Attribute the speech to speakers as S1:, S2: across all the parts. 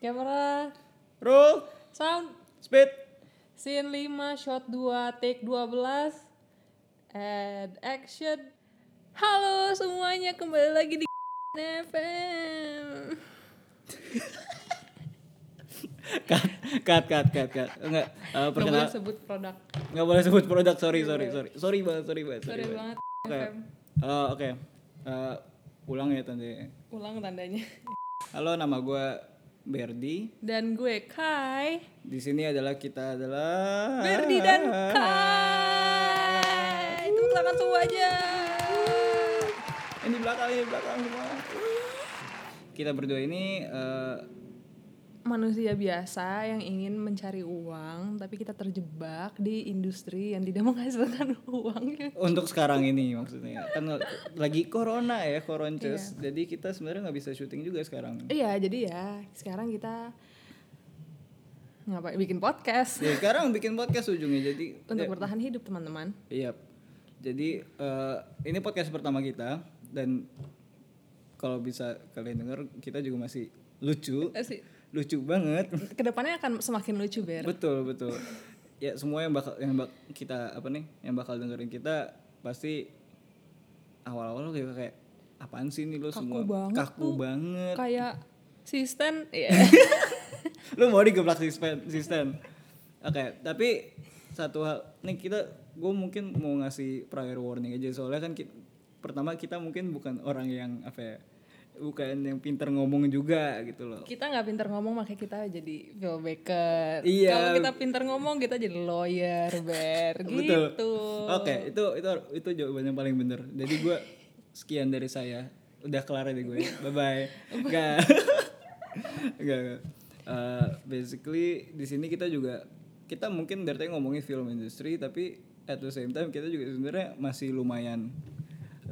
S1: Kamera,
S2: Roll,
S1: sound,
S2: speed.
S1: scene 5, shot 2, take 12, and action. Halo semuanya, kembali lagi di FM.
S2: Cut, cut, cut, cut, cut. Enggak, uh,
S1: Gak
S2: perkenal,
S1: boleh sebut produk.
S2: nggak boleh sebut produk. Sorry, sorry, sorry. Sorry banget, sorry banget.
S1: Sorry banget,
S2: Oke,
S1: FM.
S2: Eh, oke. Eh, ulang ya tante.
S1: Ulang tandanya.
S2: Halo, nama gue Berdi.
S1: Dan gue Kai.
S2: Di sini adalah kita adalah
S1: Berdi dan Kai. Tepuk tangan semuanya.
S2: Ini di belakang, ini belakang semua. Kita berdua ini eh,
S1: manusia biasa yang ingin mencari uang tapi kita terjebak di industri yang tidak menghasilkan uang.
S2: Untuk sekarang ini maksudnya. Kan lagi corona ya koronces jadi kita sebenarnya nggak bisa syuting juga sekarang.
S1: Iya jadi ya sekarang kita ngapain? Bikin podcast.
S2: Ya sekarang bikin podcast ujungnya. Jadi
S1: untuk bertahan hidup teman-teman.
S2: Iya jadi eh, ini podcast pertama kita. Dan kalau bisa kalian dengar kita juga masih lucu lucu banget.
S1: Ke depannya akan semakin lucu ber.
S2: Betul betul. Ya semua yang bakal yang bak, kita apa nih yang bakal dengerin kita pasti awal-awal kayak kayak apaan sih nih lo semua?
S1: banget
S2: kaku banget.
S1: Kayak sistem ya
S2: lu mau digeblak sistem sistem oke tapi satu hal nih kita gue mungkin mau ngasih prior warning aja. Soalnya kan kita, pertama kita mungkin bukan orang yang apa ya bukan yang pinter ngomong juga gitu loh.
S1: Kita nggak pinter ngomong makanya kita jadi filmmaker
S2: Iya.
S1: kalau kita pinter ngomong kita jadi lawyer ber. Gitu.
S2: Oke itu itu itu jawaban yang paling bener. Jadi gue sekian dari saya. Udah kelar deh gue. Bye bye enggak. Enggak enggak. Eh, basically di sini kita juga kita mungkin dari tadi ngomongin film industry tapi at the same time kita juga sebenarnya masih lumayan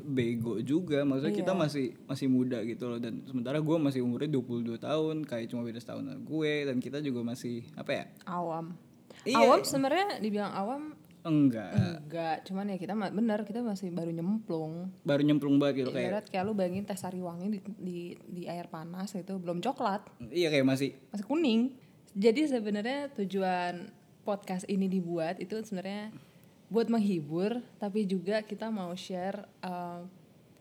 S2: bego juga. Maksudnya kita masih masih muda gitu loh. Dan sementara gue masih umurnya 22 tahun kayak cuma beda setahun sama gue. Dan kita juga masih apa ya?
S1: Awam.
S2: Iya.
S1: awam sebenarnya dibilang awam
S2: enggak.
S1: enggak. Cuman ya kita bener kita masih baru nyemplung.
S2: Baru nyemplung banget gitu kayak
S1: ibarat kayak lu bayangin teh sariwangi di, di di air panas itu belum coklat.
S2: Iya kayak masih
S1: masih kuning. Jadi sebenarnya tujuan podcast ini dibuat itu sebenarnya buat menghibur tapi juga kita mau share uh,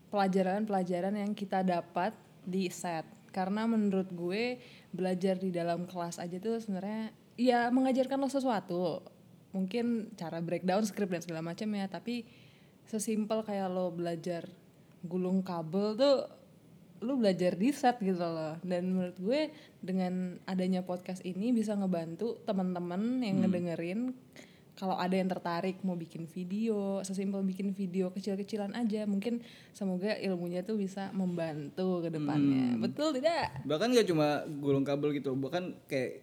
S1: pelajaran-pelajaran yang kita dapat di set. Karena menurut gue belajar di dalam kelas aja tuh sebenarnya ya mengajarkan lo sesuatu. Mungkin cara breakdown script dan segala macam ya tapi sesimpel kayak lo belajar gulung kabel tuh lu belajar di set gitu loh. Dan menurut gue dengan adanya podcast ini bisa ngebantu teman-teman yang ngedengerin kalau ada yang tertarik mau bikin video sesimpel bikin video kecil-kecilan aja mungkin semoga ilmunya tuh bisa membantu ke depannya. Betul tidak?
S2: Bahkan gak cuma gulung kabel gitu bahkan kayak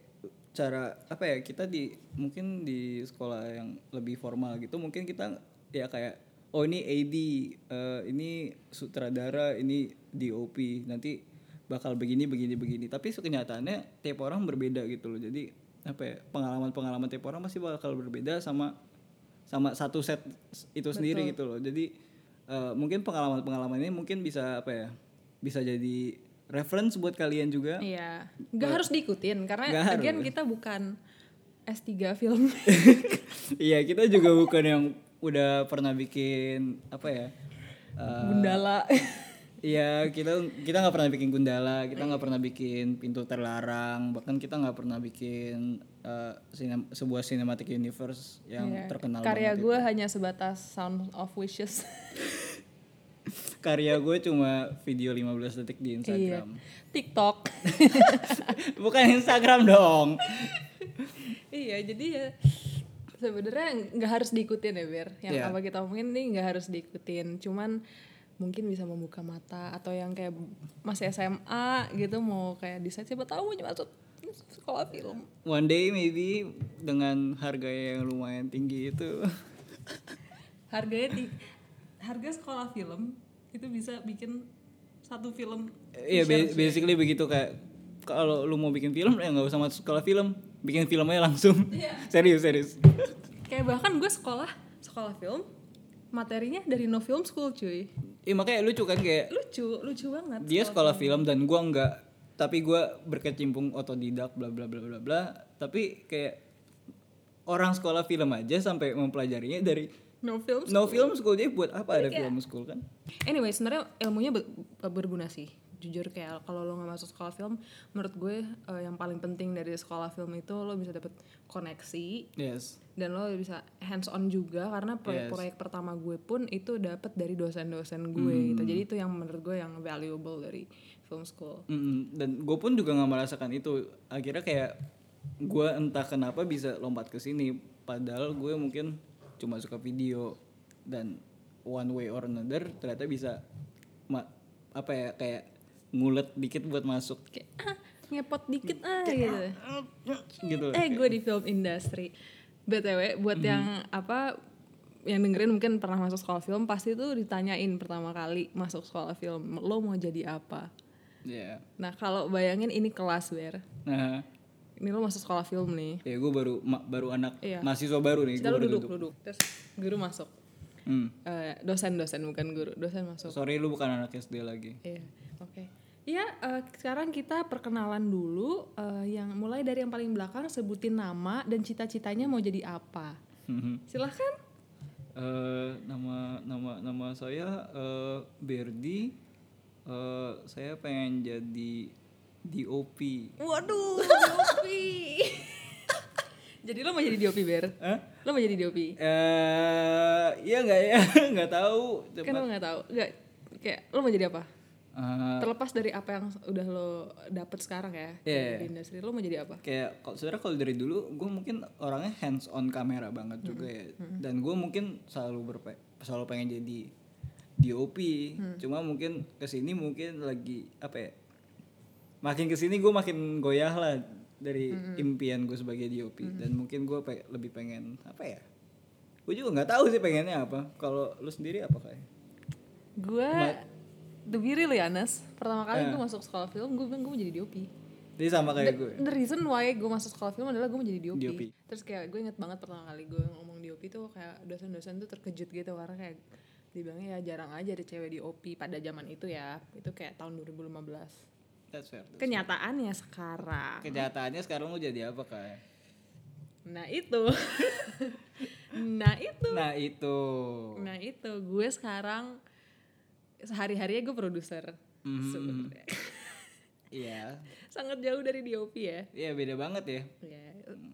S2: cara apa ya kita di mungkin di sekolah yang lebih formal gitu mungkin kita ya kayak oh ini AD eh, ini sutradara ini DOP nanti bakal begini begini begini. Tapi kenyataannya tiap orang berbeda gitu loh. Jadi apa ya pengalaman pengalaman tiap orang pasti bakal berbeda sama sama satu set itu sendiri gitu loh. Jadi eh, mungkin pengalaman pengalaman ini mungkin bisa apa ya bisa jadi reference buat kalian juga.
S1: Iya. Nggak harus diikutin karena
S2: Nggak harus.
S1: kita bukan S3 film.
S2: Iya kita juga bukan yang udah pernah bikin apa ya eh,
S1: gundala
S2: Iya kita kita nggak pernah bikin gundala, kita nggak pernah bikin pintu terlarang, bahkan kita nggak pernah bikin eh, sinem- sebuah cinematic universe yang
S1: Iya.
S2: terkenal
S1: karya gue hanya sebatas Sound of Wishes
S2: Karya gue cuma video 15 detik di
S1: iya
S2: Instagram.
S1: TikTok
S2: Bukan Instagram dong.
S1: iya jadi ya sebenarnya nggak harus diikutin ya Ber yang
S2: Iya.
S1: apa kita omongin nih nggak harus diikutin cuman mungkin bisa membuka mata atau yang kayak masih SMA gitu mau kayak desain siapa tahu mau masuk sekolah film
S2: One day maybe dengan harga yang lumayan tinggi itu.
S1: harganya di harga sekolah film itu bisa bikin satu film
S2: Iya ba- basically begitu kayak kalau lu mau bikin film ya nggak usah masuk sekolah film, bikin film aja langsung. serius serius.
S1: kayak bahkan gue sekolah sekolah film materinya dari no film school cuy.
S2: Iya makanya lucu kan kayak
S1: lucu lucu banget
S2: dia sekolah film. dan gua nggak tapi gue berkecimpung otodidak bla bla bla bla bla. Tapi kayak orang sekolah film aja sampai mempelajarinya dari
S1: no film
S2: no film school. Jadi buat apa ada film school kan?
S1: Anyway, sebenarnya ilmunya ber- berguna sih. Jujur. Kayak kalau lo nggak masuk sekolah film, menurut gue eh, yang paling penting dari sekolah film itu lo bisa dapet koneksi.
S2: Yes
S1: dan lo bisa hands on juga karena proyek-proyek pertama gue pun itu dapet dari dosen-dosen gue gitu. Jadi itu yang menurut gue yang valuable dari film school.
S2: Mm, dan gue pun juga nggak merasakan itu akhirnya kayak gue entah kenapa bisa lompat ke sini padahal gue mungkin cuma suka video dan one way or another ternyata bisa ma- apa ya kayak ngulet dikit buat masuk
S1: Kayak ah ngepot dikit ah gitu.
S2: gitu
S1: Eh gue di film industry. BTW buat yang apa yang dengerin mungkin pernah masuk sekolah film pasti tuh ditanyain pertama kali masuk sekolah film lo mau jadi apa.
S2: ya
S1: Nah kalau bayangin ini kelas ber,
S2: nah
S1: ini lo masuk sekolah film nih.
S2: ya gue baru ma- baru anak
S1: Iya.
S2: mahasiswa baru nih
S1: Kita
S2: gue baru
S1: duduk, duduk, terus guru masuk.
S2: Hmm.
S1: Eh, dosen-dosen bukan guru, dosen masuk.
S2: sorry lu bukan anak SD lagi
S1: Iya, oke. Ya, eh, sekarang kita perkenalan dulu eh, yang mulai dari yang paling belakang sebutin nama dan cita-citanya mau jadi apa. Silahkan.
S2: Eh, nama nama nama saya eh, Berdi. Eh, saya pengen jadi DOP.
S1: Waduh, DOP. jadi lo mau jadi DOP, Ber?
S2: Hah?
S1: Lo mau jadi DOP?
S2: Eh, iya nggak ya? Nggak tahu.
S1: Kan lo nggak tahu. Nggak, kayak lo mau jadi apa?
S2: Eh,
S1: Terlepas dari apa yang udah lo dapet sekarang ya
S2: Iya.
S1: di industri, lo mau jadi apa?
S2: kayak kalau sebenarnya kalau dari dulu gue mungkin orangnya hands on kamera banget juga ya. Dan gue mungkin selalu berpe selalu pengen jadi DOP cuma mungkin ke sini mungkin lagi apa ya makin ke sini gue makin goyah lah dari impian gue sebagai DOP dan mungkin gue pe- lebih pengen apa ya gue juga nggak tahu sih pengennya apa. Kalau lu sendiri apa kayak
S1: Gue, to be really honest, pertama kali gue masuk sekolah film, gue bilang gue mau jadi DOP.
S2: jadi sama kayak gue
S1: The reason why gue masuk sekolah film adalah gue mau jadi DOP.
S2: DOP.
S1: Terus kayak gue inget banget pertama kali gue ngomong DOP tuh kayak dosen-dosen tuh terkejut gitu karena kayak dibilangnya ya jarang aja ada cewek DOP pada zaman itu ya. Itu kayak tahun 2015.
S2: that's fair
S1: Kenyataannya sekarang.
S2: kenyataannya sekarang lu jadi apa kayak
S1: Nah itu. nah itu.
S2: nah itu
S1: Nah itu gue sekarang sehari-harinya gue produser.
S2: Mhm.
S1: Sebenarnya.
S2: Iya,
S1: Sangat jauh dari DOP ya.
S2: iya beda banget ya.
S1: Ya,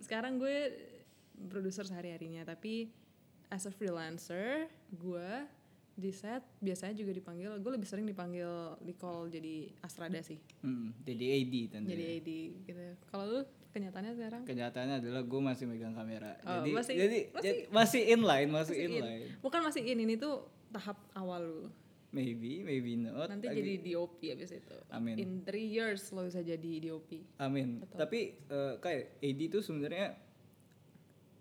S1: sekarang gue produser sehari-harinya, tapi as a freelancer, gue di set biasanya juga dipanggil, gue lebih sering dipanggil di call jadi astrada sih,
S2: Hmm, jadi AD tentu.
S1: jadi AD gitu. Kalau lu kenyataannya sekarang?
S2: Kenyataannya adalah gue masih megang kamera.
S1: Oh,
S2: jadi,
S1: masih-
S2: jadi, jadi masih inline, masih,
S1: Masih in.
S2: inline.
S1: Bukan masih in, ini tuh tahap awal lu.
S2: Maybe, maybe not.
S1: Nanti
S2: Ag-
S1: jadi DOP abis itu.
S2: Amin.
S1: In three years lo bisa jadi DOP.
S2: Amin. Tapi eh, kayak AD itu sebenarnya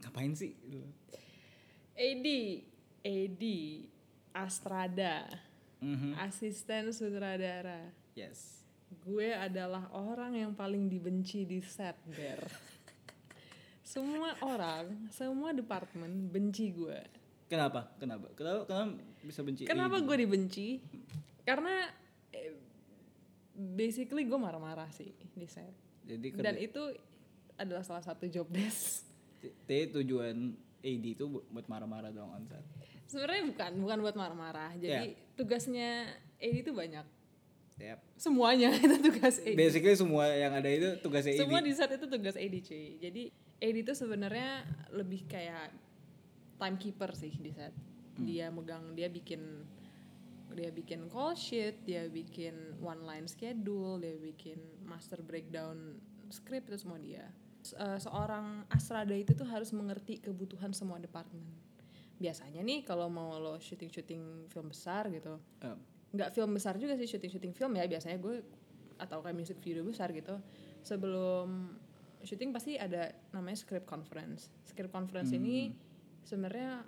S2: ngapain sih?
S1: AD, AD, Astrada,
S2: Mhm.
S1: asisten sutradara.
S2: Yes.
S1: Gue adalah orang yang paling dibenci di set, Ber. semua orang, semua departemen benci gue.
S2: Kenapa? Kenapa? Kenapa? Kenapa bisa benci?
S1: Kenapa
S2: AD?
S1: gue dibenci? Karena eh, basically gue marah-marah sih di set.
S2: Jadi
S1: Dan itu adalah salah satu job desk.
S2: t- tujuan AD itu bu- buat marah-marah dong on set.
S1: Sebenarnya bukan, bukan buat marah-marah. Jadi tugasnya AD itu banyak.
S2: Yep.
S1: Semuanya itu tugas AD.
S2: Basically semua yang ada itu tugasnya AD.
S1: Semua di set itu tugas AD cuy. Jadi AD itu sebenarnya lebih kayak timekeeper sih di set. Dia megang, dia bikin dia bikin call sheet, dia bikin one line schedule, dia bikin master breakdown script itu semua dia. Se- eh, seorang asrada itu tuh harus mengerti kebutuhan semua departemen. Biasanya nih kalau mau lo syuting-syuting film besar gitu, nggak film besar juga sih syuting film ya biasanya gue atau kayak music video besar gitu sebelum syuting pasti ada namanya script conference script conference ini sebenarnya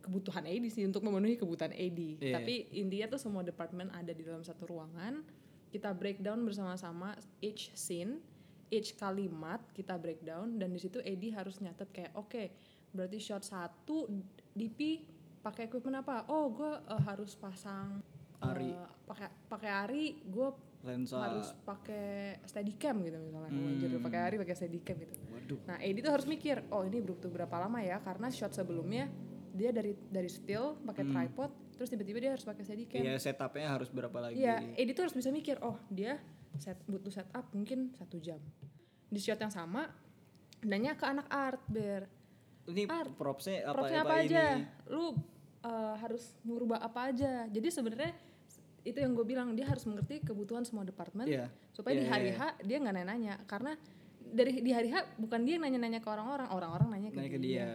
S1: kebutuhan AD sih untuk memenuhi kebutuhan AD
S2: Iya.
S1: tapi intinya tuh semua departemen ada di dalam satu ruangan kita breakdown bersama-sama each scene each kalimat kita breakdown dan di situ AD harus nyatet kayak oke berarti shot satu DP pakai equipment apa oh gue eh, harus pasang
S2: Ari.
S1: eh, pakai pakai ari gue
S2: lensa
S1: harus pakai steadicam gitu misalnya
S2: Hmm.
S1: hmm. pakai hari pakai steadicam gitu
S2: waduh
S1: nah AD tuh harus mikir oh ini butuh berapa lama ya karena shot sebelumnya dia dari dari still pakai tripod terus tiba-tiba dia harus pakai steadicam
S2: Hmm. iya setupnya harus berapa lagi
S1: Iya, Edi tuh harus bisa mikir, oh dia set butuh setup mungkin satu jam. Di shot yang sama, nanya ke anak art, ber.
S2: ini propsnya apa,
S1: Propsnya
S2: apa,
S1: apa, aja?
S2: ini
S1: Lu uh, harus merubah apa aja? Jadi sebenarnya itu yang gue bilang dia harus mengerti kebutuhan semua departemen
S2: Iya.
S1: supaya
S2: Iya,
S1: di hari
S2: iya,
S1: H dia nggak nanya-nanya karena dari di hari H bukan dia yang nanya-nanya ke orang-orang, orang-orang nanya ke
S2: naik ke
S1: dia.
S2: dia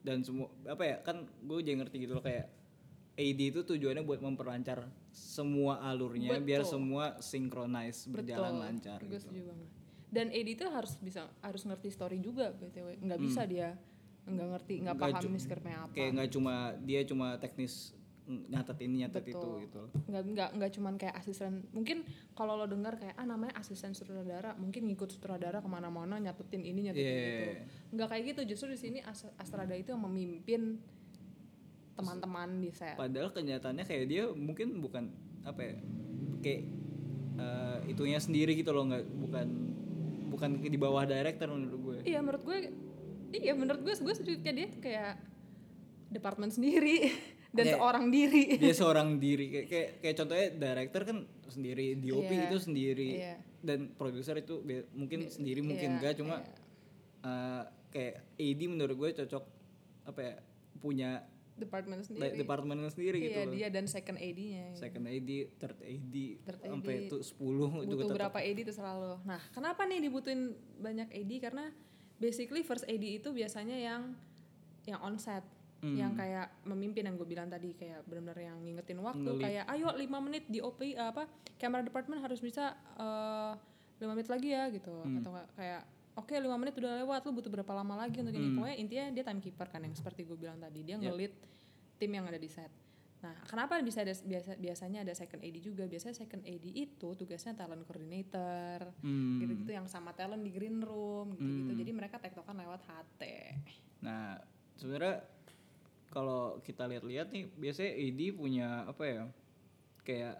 S2: dan semua apa ya kan gue jadi ngerti gitu loh kayak AD itu tujuannya buat memperlancar semua alurnya biar
S1: Betul.
S2: semua synchronize berjalan lancar
S1: Gue
S2: gitu.
S1: banget. Dan Edi tuh harus bisa harus ngerti story juga btw. Nggak bisa dia nggak ngerti nggak
S2: Hmm.
S1: Paham scriptnya apa.
S2: Kayak nggak cuma dia cuma teknis nyatet ini nyatet itu
S1: Betul.
S2: gitu.
S1: nggak nggak nggak cuman kayak asisten mungkin kalau lo dengar kayak ah namanya asisten sutradara mungkin ngikut sutradara ke mana-mana nyatetin ini nyatetin
S2: Iya.
S1: itu nggak kayak gitu justru di sini As- Astrada itu yang memimpin teman-teman di set
S2: Padahal kenyataannya kayak dia mungkin bukan apa ya kayak eh, itunya sendiri gitu loh nggak bukan bukan di bawah director menurut gue.
S1: iya menurut gue iya menurut gue gue setuju dia tuh kayak departemen sendiri dan
S2: Kayak-
S1: seorang diri
S2: dia seorang diri kayak kayak, kayak contohnya director kan sendiri DOP
S1: Iya,
S2: itu sendiri
S1: iya.
S2: dan produser itu mungkin sendiri mungkin
S1: iya,
S2: enggak cuma eh, kayak AD menurut gue cocok apa ya punya
S1: departemen
S2: de-
S1: sendiri
S2: departemen sendiri gitu
S1: iya
S2: loh.
S1: dia dan second AD-nya
S2: second AD third AD
S1: Third
S2: sampai
S1: AD.
S2: itu 10 itu
S1: butuh
S2: tetap
S1: berapa AD itu selalu. Nah, kenapa nih dibutuhin banyak AD? Karena basically first AD itu biasanya yang yang on
S2: Hmm.
S1: yang kayak memimpin yang gue bilang tadi kayak benar-benar yang ngingetin waktu
S2: Ngelit.
S1: kayak ayo 5 menit di OP apa camera department harus bisa eh 5 menit lagi ya gitu
S2: Hmm.
S1: atau kayak oke 5 menit udah lewat lu butuh berapa lama lagi untuk
S2: Hmm.
S1: ini pokoknya intinya dia timekeeper kan yang seperti gue bilang tadi dia ngelit tim yang ada di set Nah, kenapa bisa ada biasa biasanya ada second AD juga? Biasanya second AD itu tugasnya talent coordinator,
S2: Hmm.
S1: gitu-gitu yang sama talent di green room, gitu-gitu. Jadi mereka tektokan lewat HT.
S2: Nah, sebenarnya kalau kita lihat-lihat nih, biasanya AD punya apa ya? Kayak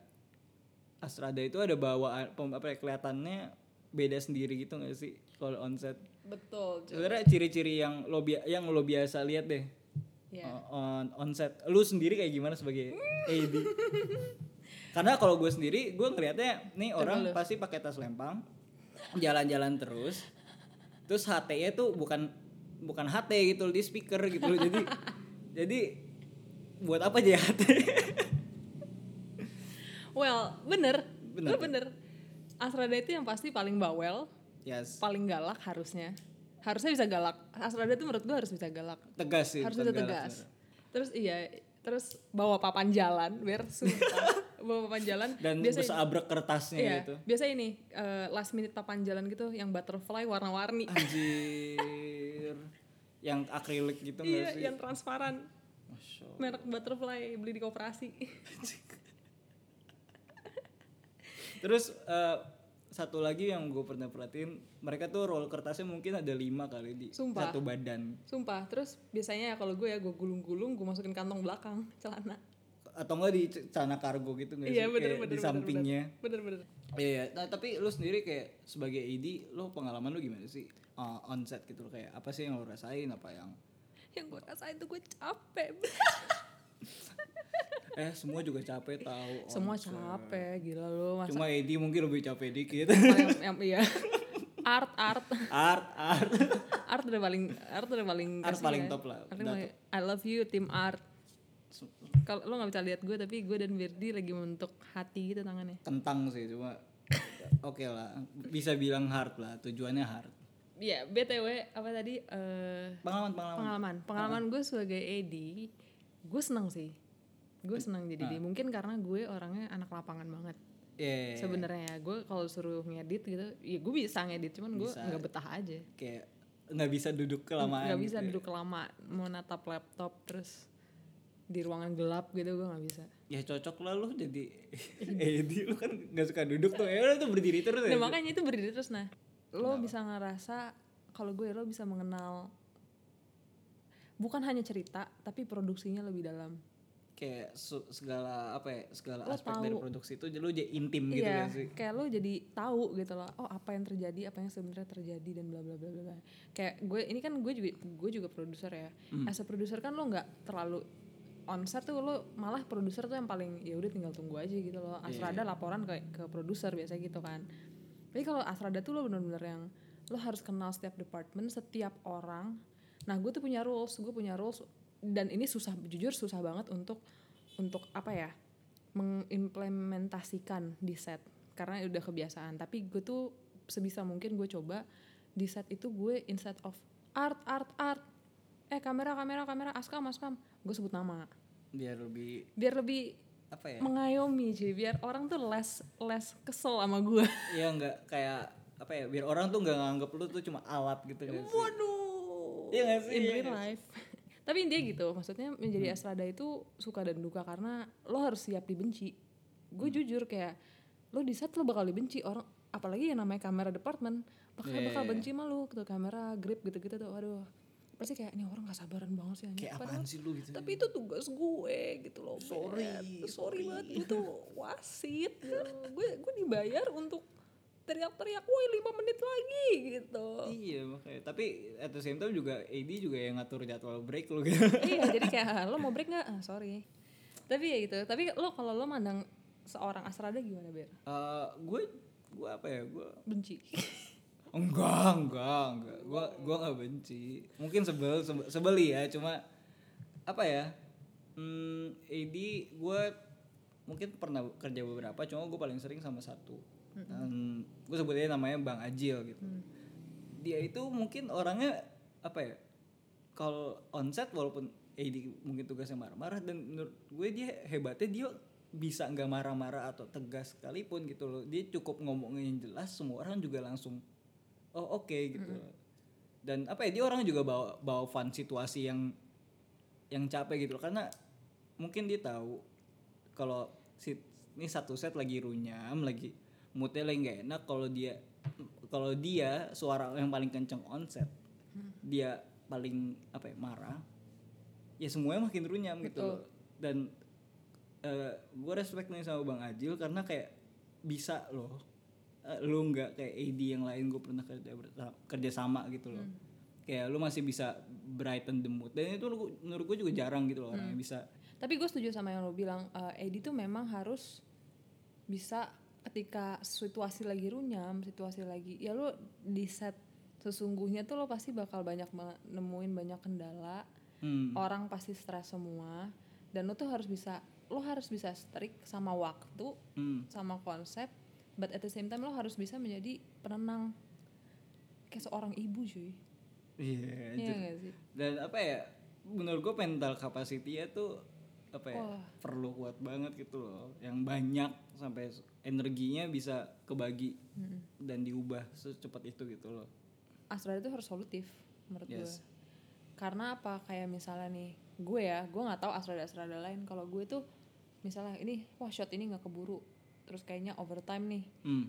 S2: Astrada itu ada bawaan apa ya kelihatannya beda sendiri gitu nggak sih kalau onset?
S1: Betul.
S2: Sebenarnya ciri-ciri yang lo yang lo biasa lihat deh o- on onset. Lu sendiri kayak gimana sebagai AD? Karena kalau gue sendiri, gue ngelihatnya nih orang pasti pakai tas lempang, jalan-jalan terus, terus HT-nya tuh bukan bukan HT gitu di speaker gitu jadi jadi buat apa aja HT?
S1: Well, bener,
S2: Bener.
S1: bener, bener. Asrada itu yang pasti paling bawel,
S2: yes,
S1: paling galak harusnya. Harusnya bisa galak. Asrada itu menurut gue harus bisa galak.
S2: tegas sih.
S1: harus bisa tegas. Terus iya, terus bawa papan jalan, biar bawa papan jalan.
S2: Dan
S1: biasa
S2: bisa abrek kertasnya
S1: Iya,
S2: gitu.
S1: biasa ini eh, last minute papan jalan gitu yang butterfly warna-warni.
S2: Anjir. Yang akrilik gitu
S1: iya,
S2: sih?
S1: yang transparan. Merek butterfly beli di koperasi.
S2: Terus eh, satu lagi yang gue pernah perhatiin, mereka tuh roll kertasnya mungkin ada lima kali di
S1: Sumpah.
S2: satu badan.
S1: Sumpah, terus biasanya ya kalau gue ya gue gulung-gulung, gue masukin kantong belakang celana.
S2: Atau enggak di celana kargo gitu nggak
S1: Iya,
S2: sih?
S1: bener,
S2: Kayak
S1: bener,
S2: di
S1: bener,
S2: sampingnya.
S1: Bener bener.
S2: Iya, iya. Nah, tapi lu sendiri kayak sebagai AD, lu pengalaman lu gimana sih? Uh, on set gitu loh kayak apa sih yang lu rasain apa yang
S1: Yang gue rasain tuh gue capek.
S2: eh semua juga capek tahu.
S1: Semua
S2: set.
S1: capek, gila lu. Masa
S2: Cuma AD mungkin lebih capek dikit.
S1: yang, yang, iya. Art, art.
S2: art, art.
S1: Art udah paling art udah paling
S2: Art paling
S1: ya.
S2: top lah,
S1: Art paling- I love you tim art. Kalau lo nggak bisa lihat gue tapi gue dan Birdi lagi membentuk hati gitu tangannya.
S2: Kentang sih cuma oke lah bisa bilang hard lah tujuannya hard
S1: Iya, BTW apa tadi eh
S2: pengalaman pengalaman
S1: pengalaman. Pengalaman gue sebagai AD, gue seneng sih. Gue seneng jadi
S2: Ah.
S1: AD. Mungkin karena gue orangnya anak lapangan banget.
S2: Iya,
S1: Sebenarnya gue kalau suruh ngedit gitu, ya gue bisa ngedit, cuman gue nggak betah aja.
S2: kayak nggak bisa duduk kelamaan
S1: nggak bisa
S2: gitu ya.
S1: duduk lama mau natap laptop terus di ruangan gelap gitu gue nggak bisa
S2: ya cocok lah lu jadi Edi lu kan nggak suka duduk tuh ya udah tuh berdiri terus ya
S1: nah makanya itu berdiri terus nah lo bisa ngerasa kalau gue lo bisa mengenal bukan hanya cerita tapi produksinya lebih dalam
S2: kayak su- segala apa ya segala
S1: Lo
S2: aspek dari
S1: tahu.
S2: produksi itu lu jadi intim gitu
S1: iya,
S2: kan sih
S1: kayak lo jadi tahu gitu loh. Oh, apa yang terjadi, apa yang sebenarnya terjadi dan bla bla bla bla. bla. Kayak gue ini kan gue juga gue juga produser ya.
S2: Hmm.
S1: As a produser kan lo nggak terlalu on set tuh lo malah produser tuh yang paling ya udah tinggal tunggu aja gitu loh.
S2: Iya.
S1: Asrada laporan ke ke produser biasanya gitu kan. Tapi kalau Asrada tuh lo bener-bener yang lo harus kenal setiap department, setiap orang. Nah, gue tuh punya rules, gue punya rules dan ini susah jujur susah banget untuk untuk apa ya? mengimplementasikan di set karena udah kebiasaan. Tapi gue tuh sebisa mungkin gue coba di set itu gue instead of art art art eh kamera kamera kamera. Askam askam gue sebut nama.
S2: Biar lebih
S1: biar lebih
S2: apa ya?
S1: mengayomi cuy biar orang tuh less less kesel sama gue
S2: ya nggak kayak apa ya biar orang tuh nggak nganggep lu tuh cuma alat gitu kan sih?
S1: Waduh.
S2: Iya nggak sih?
S1: in
S2: Iya
S1: real life. Tapi dia gitu maksudnya menjadi asrada itu suka dan duka karena lo harus siap dibenci. Gue jujur kayak lo di set lo bakal dibenci orang apalagi yang namanya kamera department bakal
S2: Iya,
S1: bakal
S2: iya,
S1: benci sama lo gitu. Kamera grip gitu gitu tuh aduh pasti kayak ini orang gak sabaran banget sih anjing."
S2: kayak
S1: Padahal-
S2: apaan sih lu gitu
S1: tapi itu tugas gue gitu loh sorry sorry banget gue tuh wasit. Gue gue dibayar untuk teriak-teriak woi lima menit lagi gitu.
S2: Iya makanya. Tapi at the same time juga AD juga yang ngatur jadwal break lu gitu.
S1: Iya jadi kayak "Ah, lo mau break nggak? Ah, sorry. Tapi ya gitu. Tapi lo kalau lo mandang seorang asrada gimana ber?
S2: Eh, gue gue apa ya? Gue
S1: benci
S2: enggak enggak enggak. Gue gue nggak benci. Mungkin sebel sebel, sebeli ya cuma apa ya? Hmm, AD gue mungkin pernah kerja beberapa cuma gue paling sering sama satu. Dan gue sebutnya namanya Bang Ajil gitu. Dia itu mungkin orangnya apa ya? Kalau onset walaupun AD mungkin tugasnya marah-marah dan menurut gue dia hebatnya dia bisa nggak marah-marah atau tegas sekalipun gitu loh. Dia cukup ngomongnya yang jelas semua orang juga langsung oh oke gitu. Dan apa ya dia orang juga bawa bawa fun situasi yang yang capek gitu loh. Karena mungkin dia tahu kalau si ini satu set lagi runyam lagi moodnya lagi nggak enak kalau dia kalau dia suara yang paling kenceng on set dia paling apa ya marah ya semuanya makin runyam gitu loh. Dan gue respect nih sama bang Ajil karena kayak bisa loh eh, lu nggak kayak AD yang lain gue pernah kerja kerja sama gitu loh. Kayak lu masih bisa brighten the mood. Dan itu lu- menurut gue juga jarang gitu loh orang yang bisa.
S1: Tapi gue setuju sama yang lo bilang eh, Edi tuh memang harus bisa ketika situasi lagi runyam situasi lagi ya lo di set sesungguhnya tuh lo pasti bakal banyak nemuin banyak kendala.
S2: Hmm,
S1: orang pasti stres semua. Dan lo tuh harus bisa lo harus bisa strict sama waktu
S2: hmm.
S1: sama konsep but at the same time lo harus bisa menjadi penenang. Kayak seorang ibu cuy.
S2: Iya
S1: iya
S2: anjir.
S1: gak sih?
S2: Dan apa ya menurut gue mental capacity tuh apa ya
S1: Wah.
S2: perlu kuat banget gitu loh. Yang banyak sampai energinya bisa kebagi dan diubah secepat itu gitu loh.
S1: Asrada itu harus solutif menurut gue
S2: Yes.
S1: karena apa? Kayak misalnya nih gue ya gue nggak tahu asrada asrada lain. Kalau gue tuh misalnya ini wah shot ini nggak keburu terus kayaknya overtime nih.
S2: Hmm.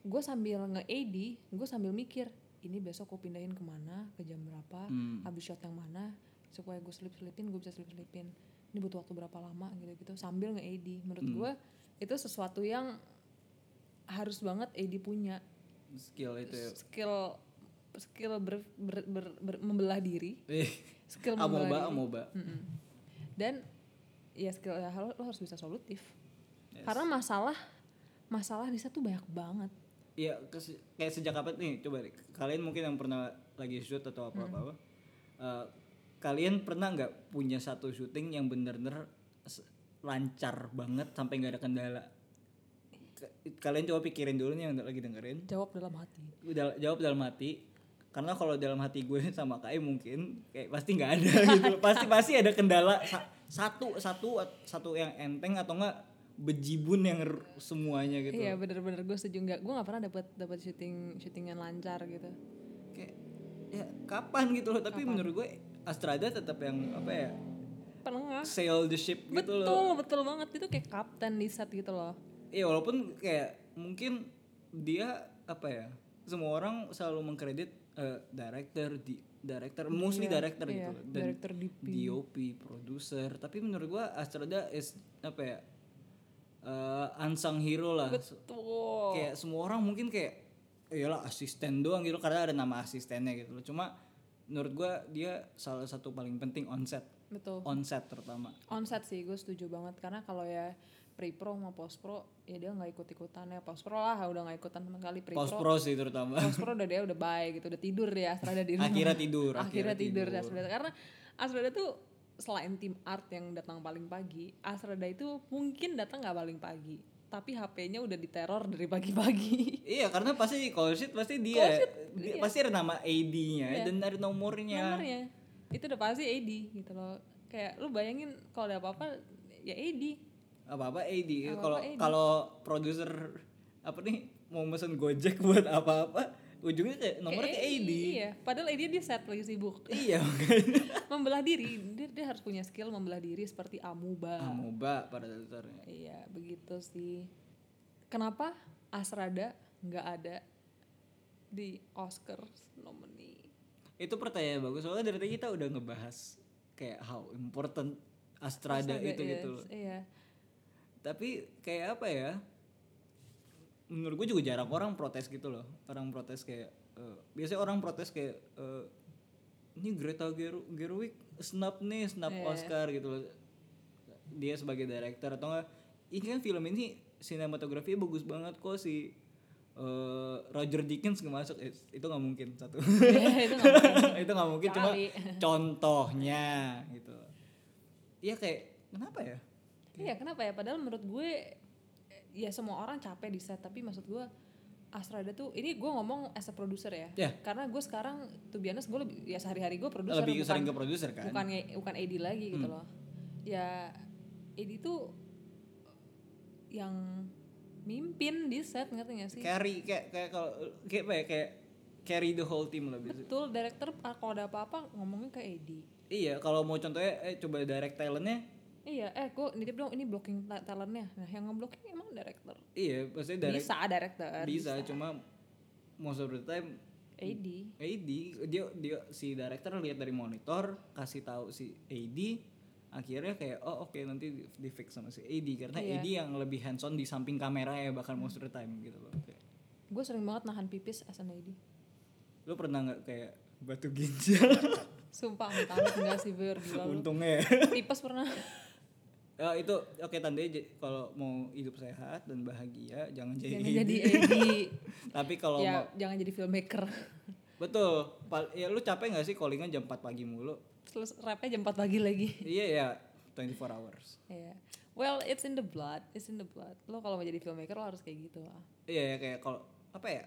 S1: gue sambil nge AD gue sambil mikir ini besok gue pindahin ke mana ke jam berapa?
S2: Hmm.
S1: habis shot yang mana? Supaya gue slip slipin gue bisa slip slipin ini butuh waktu berapa lama? gitu gitu sambil nge AD menurut
S2: Hmm.
S1: gue itu sesuatu yang harus banget AD punya.
S2: Skill itu ya.
S1: skill skill ber, ber- ber- ber- membelah diri. Skill
S2: amoba
S1: membelah diri.
S2: amoba
S1: dan ya skill ya, lo, lo harus bisa solutif.
S2: Yes.
S1: karena masalah masalah di situ tuh banyak banget
S2: Iya, kayak sejak kapan nih? Coba deh, kalian mungkin yang pernah lagi shoot atau apa apa, apa eh, kalian pernah nggak punya satu syuting yang bener-bener lancar banget sampai nggak ada kendala? Kalian coba pikirin dulu nih yang lagi dengerin.
S1: jawab dalam hati
S2: Udah jawab dalam hati. Karena kalau dalam hati gue sama Kai mungkin kayak pasti nggak ada gitu. pasti pasti ada kendala Sa- satu satu satu yang enteng atau enggak bejibun yang semuanya gitu.
S1: iya bener-bener. Gue setuju. Nggak gue nggak pernah dapat dapat syuting syutingan lancar gitu.
S2: Kayak ya kapan gitu loh. Tapi menurut gue Astrada tetap yang apa ya
S1: penengah
S2: sail the ship gitu
S1: betul
S2: loh.
S1: betul banget. Itu kayak kapten di set gitu loh.
S2: Iya walaupun kayak mungkin dia apa ya semua orang selalu mengkredit eh, director di director mostly
S1: Iya,
S2: director
S1: iya,
S2: gitu dan
S1: director, DP.
S2: DOP producer tapi menurut gua Astrada is apa ya eh, unsung hero lah.
S1: Betul.
S2: kayak semua orang mungkin kayak iyalah asisten doang gitu. Karena ada nama asistennya gitu loh. Cuma menurut gua dia salah satu paling penting on set.
S1: Betul.
S2: on set terutama.
S1: Onset sih gue setuju banget. Karena kalau ya pre pro sama post pro ya dia nggak ikut ikutan ya. Post pro lah udah nggak ikutan sama sekali pre
S2: post
S1: pro
S2: pro sih terutama.
S1: Post pro udah dia udah baik gitu udah tidur dia Astrada di rumah.
S2: akhirnya tidur
S1: akhirnya tidur. Astrada karena Astrada tuh selain tim art yang datang paling pagi Astrada itu mungkin datang nggak paling pagi tapi HP-nya udah diteror dari pagi-pagi
S2: Iya karena pasti call sheet pasti dia,
S1: Call sheet,
S2: dia-
S1: iya.
S2: pasti ada nama AD-nya dan ada nomornya.
S1: nomornya itu udah pasti AD gitu loh kayak lu bayangin kalau ada apa-apa ya AD
S2: Apa apa AD.
S1: Apa-apa
S2: Kalau kalau produser apa nih mau mesen Gojek buat apa-apa ujungnya kayak nomornya kayak AD.
S1: iya padahal AD dia set lagi sibuk
S2: Iya makanya.
S1: membelah diri dia, dia harus punya skill membelah diri seperti amuba
S2: Amoeba pada dasarnya.
S1: iya begitu sih kenapa Asrada nggak ada di Oscars nominee
S2: Itu pertanyaan bagus soalnya dari tadi kita udah ngebahas kayak how important Astrada,
S1: Astrada
S2: itu
S1: is,
S2: gitu
S1: iya
S2: Tapi kayak apa ya? Menurut gue juga jarang orang protes gitu loh. Orang protes kayak eh, biasanya orang protes kayak eh, ini Greta Ger Gerwig snap nih, snap
S1: Iya.
S2: Oscar gitu loh. Dia sebagai director atau enggak ini kan film ini sinematografinya bagus banget kok si eh, Roger Dickens nggak masuk Eh, itu nggak mungkin satu
S1: Iya, itu nggak mungkin.
S2: itu nggak mungkin cuma contohnya gitu iya kayak kenapa ya
S1: iya kenapa ya padahal menurut gue ya semua orang capek di set tapi maksud gue Astrada tuh ini gue ngomong as a producer ya.
S2: Ya.
S1: karena gue sekarang tuh biasa gue lebih ya sehari-hari gue produser
S2: lebih
S1: bukan
S2: sering ke produser kan?
S1: bukan bukan AD lagi gitu loh. Ya AD tuh yang mimpin di set ngerti gak sih?
S2: Carry kayak kayak kalau kayak apa ya kayak carry the whole team biasanya.
S1: betul director kalau ada apa-apa ngomongnya ke AD
S2: Iya, kalau mau contohnya eh coba direct talentnya,
S1: iya eh gue nitip dong ini blocking ta- talentnya nah yang ngeblocking emang director
S2: iya pasti direct
S1: bisa director
S2: bisa, cuma most of the time
S1: AD
S2: AD dia dia si director lihat dari monitor kasih tahu si AD akhirnya kayak oh oke nanti di, di fix sama si AD karena
S1: Iya.
S2: AD yang lebih hands on di samping kamera ya bahkan most of the time gitu loh.
S1: Gue sering banget nahan pipis as an AD
S2: Lo pernah nggak kayak batu ginjal?
S1: sumpah amit enggak sih Ber lu
S2: Untungnya ya.
S1: tipes pernah
S2: Ya, itu oke tandanya j- kalau mau hidup sehat dan bahagia jangan jadi
S1: jangan
S2: AD.
S1: jadi AD
S2: Tapi kalau mau
S1: ya jangan jadi filmmaker
S2: betul, ya lu capek nggak sih callingan jam 4 pagi mulu?
S1: terus rapnya jam 4 pagi lagi
S2: iya ya, 24 hours.
S1: Iya. Well, it's in the blood, it's in the blood. Lo kalau mau jadi filmmaker lo harus kayak gitu lah.
S2: Iya ya kayak kalau apa ya?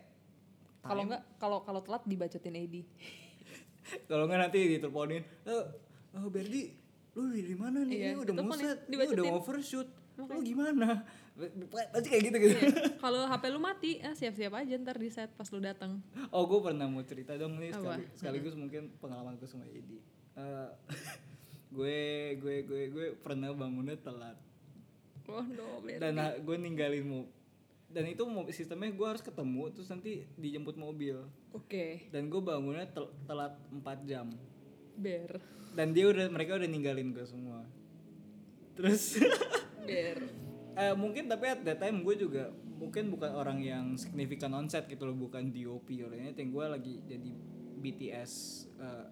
S1: Kalau enggak, kalau kalau telat dibacotin AD.
S2: Kalau nggak nanti diteleponin, "Eh, oh Berdi, lu dari mana nih?
S1: Iya,
S2: Ini udah mau
S1: diteleponin,
S2: set, ini udah overshoot. Lu gimana?" Pasti kayak gitu gitu.
S1: kalau HP lu mati, ah, siap-siap aja ntar di set pas lu datang.
S2: Oh, gue pernah mau cerita dong nih
S1: Apa?
S2: sekali, sekaligus mungkin pengalamanku sama Edi. Eh, gue gue gue gue pernah bangunnya telat
S1: Oh no,
S2: dan gue ninggalin mau dan itu sistemnya gue harus ketemu terus nanti dijemput mobil
S1: Oke,
S2: dan gue bangunnya tel- telat 4 jam
S1: bear,
S2: dan dia udah mereka udah ninggalin gue semua. Terus
S1: bear.
S2: eh, mungkin tapi at that time gue juga mungkin bukan orang yang signifikan on set gitu loh bukan DOP or anything. Gue lagi jadi BTS eh,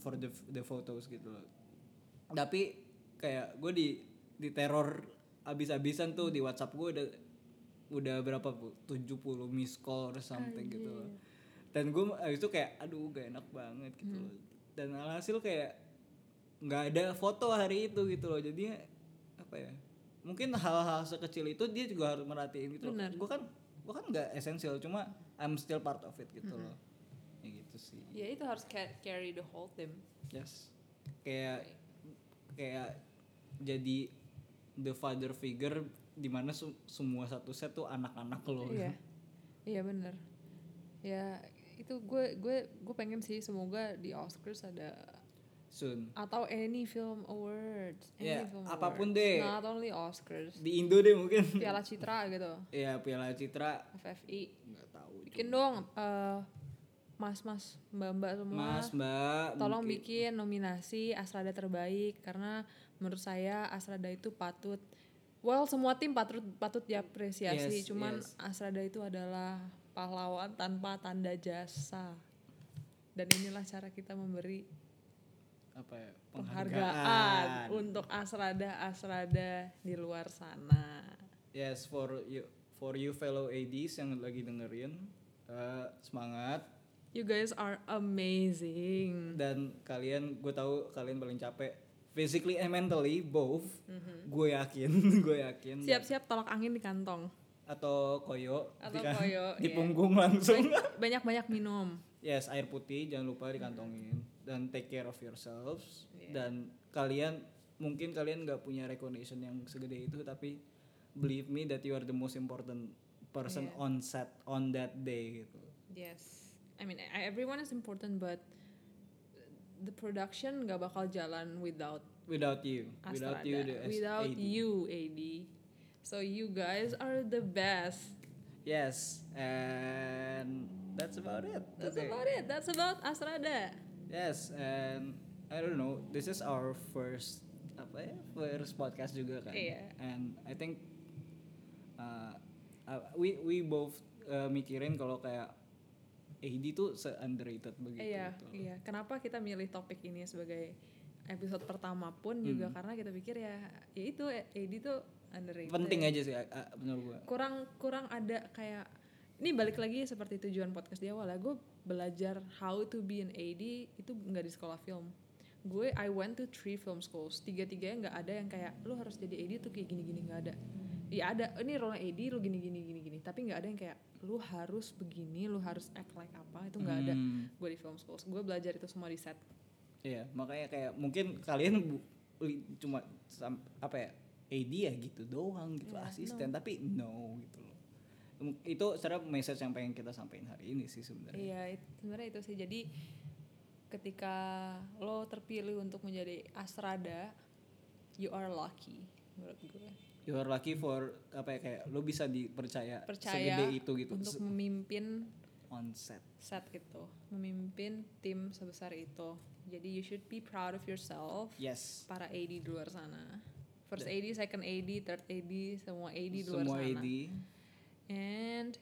S2: for, the the photos gitu loh. Tapi kayak gue di di teror abis-abisan tuh di WhatsApp gue udah udah berapa bu? 70 miss call or something gitu loh. Dan gue abis itu kayak aduh gak enak banget gitu loh dan alhasil kayak nggak ada foto hari itu gitu loh. Jadinya apa ya mungkin hal-hal sekecil itu dia juga harus merhatiin gitu loh. Gue kan gue kan nggak esensial cuma I'm still part of it gitu loh. Ya gitu sih.
S1: Ya itu harus ca- carry the whole team.
S2: yes. Kayak kayak jadi the father figure di mana su- semua satu set tuh anak-anak lo
S1: Iya, iya bener. Ya itu gue gue gue pengen sih semoga di Oscars ada
S2: soon.
S1: atau any film awards, any
S2: Ya,
S1: film
S2: apa pun
S1: awards.
S2: deh.
S1: Not only Oscars,
S2: di Indo deh mungkin.
S1: Piala Citra gitu,
S2: ya Piala Citra.
S1: FFI.
S2: nggak tahu
S1: bikin dong eh, mas-mas mbak-mbak semua.
S2: Mas, Mbak,
S1: tolong
S2: mungkin-
S1: bikin nominasi Asrada terbaik karena menurut saya Asrada itu patut. Well semua tim patut patut diapresiasi.
S2: Yes,
S1: cuman
S2: yes.
S1: Asrada itu adalah pahlawan tanpa tanda jasa. Dan inilah cara kita memberi
S2: apa ya?
S1: penghargaan untuk Asrada Asrada di luar sana.
S2: Yes, for you for you fellow ADs yang lagi dengerin eh, semangat.
S1: You guys are amazing.
S2: Dan kalian gue tahu kalian paling capek. Physically and mentally both. Gue yakin gue yakin.
S1: Siap-siap tolak angin di kantong
S2: atau koyo
S1: Atau
S2: di, kan-
S1: koyo,
S2: di
S1: iya.
S2: punggung langsung
S1: banyak-banyak minum
S2: yes air putih jangan lupa dikantongin dan take care of yourselves
S1: Iya.
S2: dan kalian mungkin kalian nggak punya recognition yang segede itu tapi believe me that you are the most important person
S1: Iya.
S2: on set on that day gitu
S1: Yes, I mean I- everyone is important, but the production nggak bakal jalan without
S2: without you without you the
S1: without
S2: AD.
S1: you, AD. So you guys are the best.
S2: yes and that's about it
S1: That's
S2: today.
S1: about it. That's about Asrada.
S2: Yes, and I don't know. This is our first apa ya? First podcast juga kan.
S1: Iya.
S2: And I think uh, uh, we we both uh, mikirin kalau kayak AD tuh se underrated begitu.
S1: Iya,
S2: gitu.
S1: iya. Kenapa kita milih topik ini sebagai episode pertama pun juga
S2: Hmm.
S1: karena kita pikir ya, ya itu AD tuh underrated.
S2: Penting aja sih uh, menurut gua.
S1: kurang kurang ada kayak ini balik lagi seperti tujuan podcast di awal ya gue belajar how to be an AD itu nggak di sekolah film. Gue I went to three film schools. Tiga tiganya nggak ada yang kayak lu harus jadi AD tuh kayak gini gini nggak ada. Ya ada. Ini role AD lu gini gini gini gini tapi nggak ada yang kayak lu harus begini lu harus act like apa itu nggak ada
S2: Hmm.
S1: gue di film schools. Gue belajar itu semua di set.
S2: Iya, makanya kayak mungkin kalian bu- cuma apa ya AD ya gitu doang gitu
S1: Iya,
S2: asisten tapi no gitu loh. Itu secara message yang pengen kita sampaikan hari ini sih sebenarnya.
S1: Iya, it- sebenarnya itu sih. Jadi ketika lo terpilih untuk menjadi Asrada, you are lucky menurut gue.
S2: You are lucky for apa ya kayak lo bisa dipercaya
S1: Percaya
S2: segede itu gitu
S1: untuk memimpin
S2: on set.
S1: set itu, memimpin tim sebesar itu. Jadi you should be proud of yourself.
S2: Yes.
S1: Para AD di luar sana. First AD, second AD, third AD, semua AD di luar
S2: Semua
S1: sana.
S2: AD.
S1: And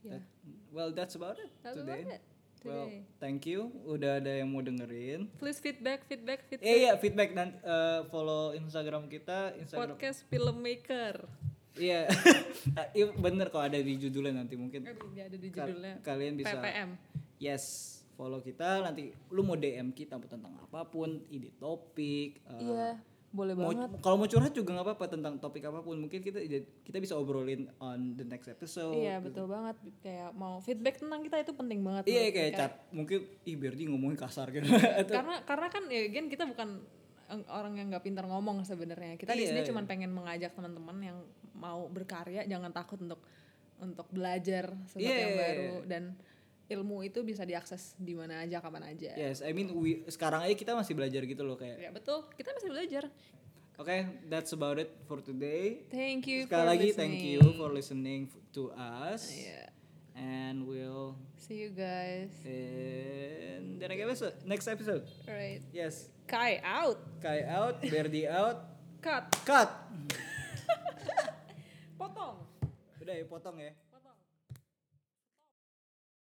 S1: ya,
S2: That- well that's about it
S1: that's
S2: today.
S1: about it
S2: Well, thank you udah ada yang mau dengerin.
S1: Please feedback, feedback, feedback.
S2: Eh iya feedback nanti eh, follow Instagram kita Instagram
S1: podcast filmmaker.
S2: Iya, Iya, bener kok ada di judulnya nanti mungkin
S1: nggak ada di
S2: ka-
S1: judulnya.
S2: kalian bisa
S1: PPM.
S2: yes follow kita nanti lu mau DM kita tentang apa pun ide topik eh,
S1: Iya, boleh
S2: mau
S1: banget.
S2: kalau mau curhat juga nggak apa-apa tentang topik apa pun mungkin kita kita bisa obrolin on the next episode
S1: Iya, betul banget. Kayak mau feedback tentang kita itu penting banget.
S2: iya kayak chat mungkin ih biar dia ngomongin kasar gitu
S1: karena karena kan ya gen kita bukan orang yang nggak pintar ngomong sebenarnya. Kita di
S2: Iya,
S1: sini
S2: iya.
S1: cuma pengen mengajak teman-teman yang mau berkarya jangan takut untuk untuk belajar sesuatu
S2: Iya,
S1: yang
S2: iya,
S1: baru dan ilmu itu bisa diakses di mana aja kapan aja.
S2: yes I mean we, sekarang aja kita masih belajar gitu loh kayak
S1: Ya betul, kita masih belajar.
S2: oke that's about it for today
S1: Thank you
S2: sekali
S1: for
S2: lagi
S1: listening.
S2: thank you for listening to us
S1: Iya.
S2: and we'll
S1: See you guys.
S2: in the next episode next episode
S1: Alright.
S2: yes
S1: Kai out.
S2: Kai out Berdi out
S1: Cut.
S2: cut
S1: Potong.
S2: udah ya potong ya